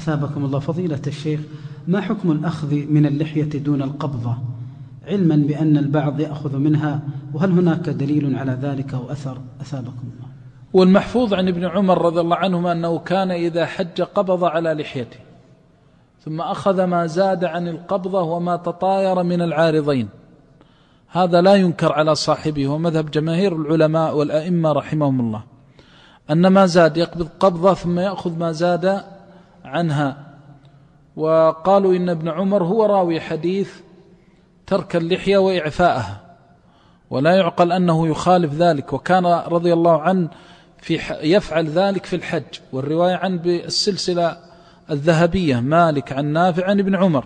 أثابكم الله فضيلة الشيخ ما حكم الأخذ من اللحية دون القبضة علما بأن البعض يأخذ منها وهل هناك دليل على ذلك أو أثر؟ أثابكم الله. والمحفوظ عن ابن عمر رضي الله عنهما أنه كان إذا حج قبض على لحيته ثم أخذ ما زاد عن القبضة وما تطاير من العارضين. هذا لا ينكر على صاحبه ومذهب جماهير العلماء والأئمة رحمهم الله. أن ما زاد يقبض قبضة ثم يأخذ ما زاد عنها. وقالوا إن ابن عمر هو راوي حديث ترك اللحية وإعفاءها ولا يعقل أنه يخالف ذلك وكان رضي الله عنه في يفعل ذلك في الحج. والرواية عن بالسلسلة الذهبية مالك عن نافع عن ابن عمر.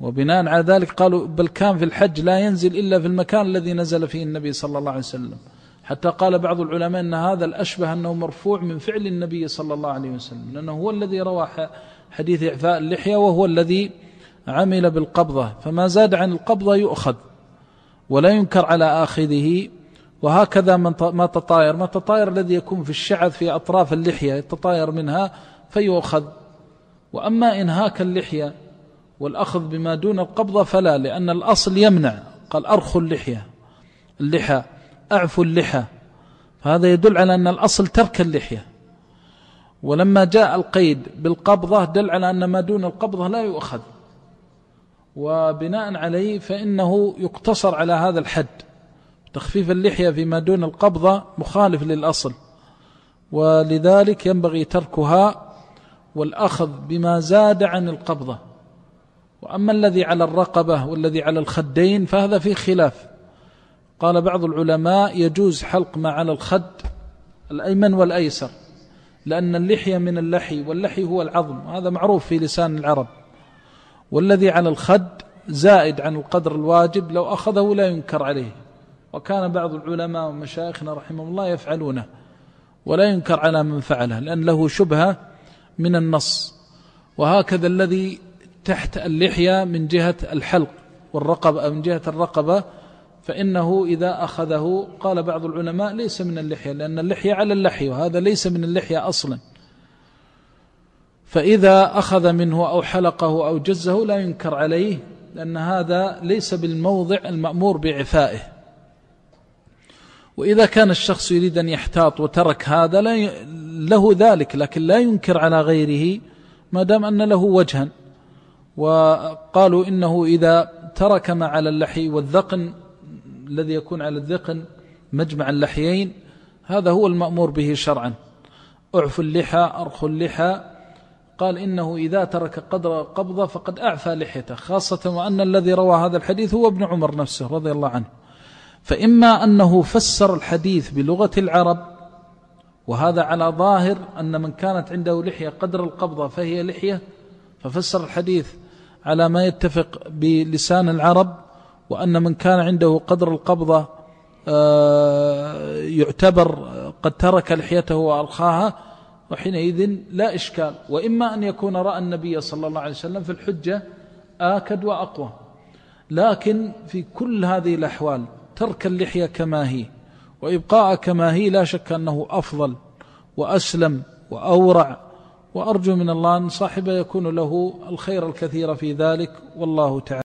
وبناء على ذلك قالوا بل كان في الحج لا ينزل إلا في المكان الذي نزل فيه النبي صلى الله عليه وسلم. حتى قال بعض العلماء أن هذا الأشبه أنه مرفوع من فعل النبي صلى الله عليه وسلم لأنه هو الذي روى حديث إعفاء اللحية وهو الذي عمل بالقبضة فما زاد عن القبضة يؤخذ ولا ينكر على آخذه وهكذا من ما تطاير ما تطاير الذي يكون في الشعث في أطراف اللحية يتطاير منها فيؤخذ. وأما إنهاك اللحية والأخذ بما دون القبضة فلا لأن الأصل يمنع قال أرخوا اللحية اللحى. أعفوا اللحى. فهذا يدل على أن الأصل ترك اللحية. ولما جاء القيد بالقبضة دل على أن ما دون القبضة لا يؤخذ. وبناء عليه فإنه يقتصر على هذا الحد. تخفيف اللحية فيما دون القبضة مخالف للأصل. ولذلك ينبغي تركها والأخذ بما زاد عن القبضة. وأما الذي على الرقبة والذي على الخدين فهذا فيه خلاف. قال بعض العلماء يجوز حلق ما على الخد الأيمن والأيسر لأن اللحية من اللحي واللحي هو العظم هذا معروف في لسان العرب. والذي على الخد زائد عن القدر الواجب لو أخذه لا ينكر عليه. وكان بعض العلماء ومشايخنا رحمه الله يفعلونه ولا ينكر على من فعله لأن له شبهة من النص. وهكذا الذي تحت اللحية من جهة الحلق والرقبة من جهة الرقبة فإنه إذا أخذه قال بعض العلماء ليس من اللحية لأن اللحية على اللحية وهذا ليس من اللحية أصلا. فإذا أخذ منه أو حلقه أو جزه لا ينكر عليه لأن هذا ليس بالموضع المأمور بعفائه. وإذا كان الشخص يريد أن يحتاط وترك هذا لا له ذلك لكن لا ينكر على غيره ما دام أن له وجها. وقالوا إنه إذا ترك ما على اللحي والذقن الذي يكون على الذقن مجمع اللحيين هذا هو المأمور به شرعا. أعف اللحى أرخ اللحى. قال إنه إذا ترك قدر قبضة فقد أعفى لحيته خاصة وأن الذي روى هذا الحديث هو ابن عمر نفسه رضي الله عنه. فإما أنه فسر الحديث بلغة العرب وهذا على ظاهر أن من كانت عنده لحية قدر القبضة فهي لحية ففسر الحديث على ما يتفق بلسان العرب. وأن من كان عنده قدر القبضة آه، يعتبر قد ترك لحيته وأرخاها وحينئذ لا إشكال. وإما أن يكون رأى النبي صلى الله عليه وسلم في الحجة آكد وأقوى. لكن في كل هذه الأحوال ترك اللحية كما هي وإبقاء كما هي لا شك أنه أفضل وأسلم وأورع. وأرجو من الله أن صاحبه يكون له الخير الكثير في ذلك. والله تعالى